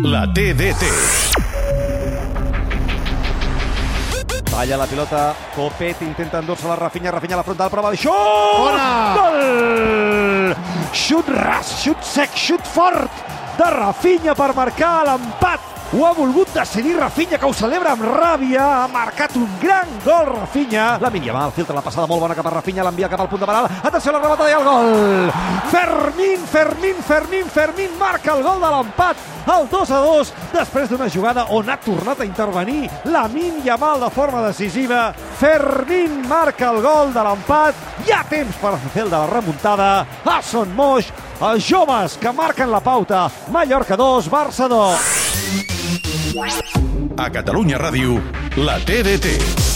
La TDT. Talla la pilota, Copet intenta endur-se la Rafinha, Rafinha a la frontal, prova de xut! Bona! Gol! Xut ras, xut sec, xut fort de Rafinha per marcar l'empat. Ho ha volgut decidir Rafinha, que ho celebra amb ràbia. Ha marcat un gran gol, Rafinha. La Yamal filtra la passada molt bona cap a Rafinha, l'envia cap al punt de penal. Atenció a la rematada i el gol! Fermín, Fermín, Fermín, Fermín marca el gol de l'empat. El 2 a 2, després d'una jugada on ha tornat a intervenir Lamin Yamal de forma decisiva. Fermín marca el gol de l'empat. Hi ha temps per fer el de la remuntada. A Son Moix, els joves que marquen la pauta. Mallorca 2, Barça 2. A Catalunya Ràdio, la TDT.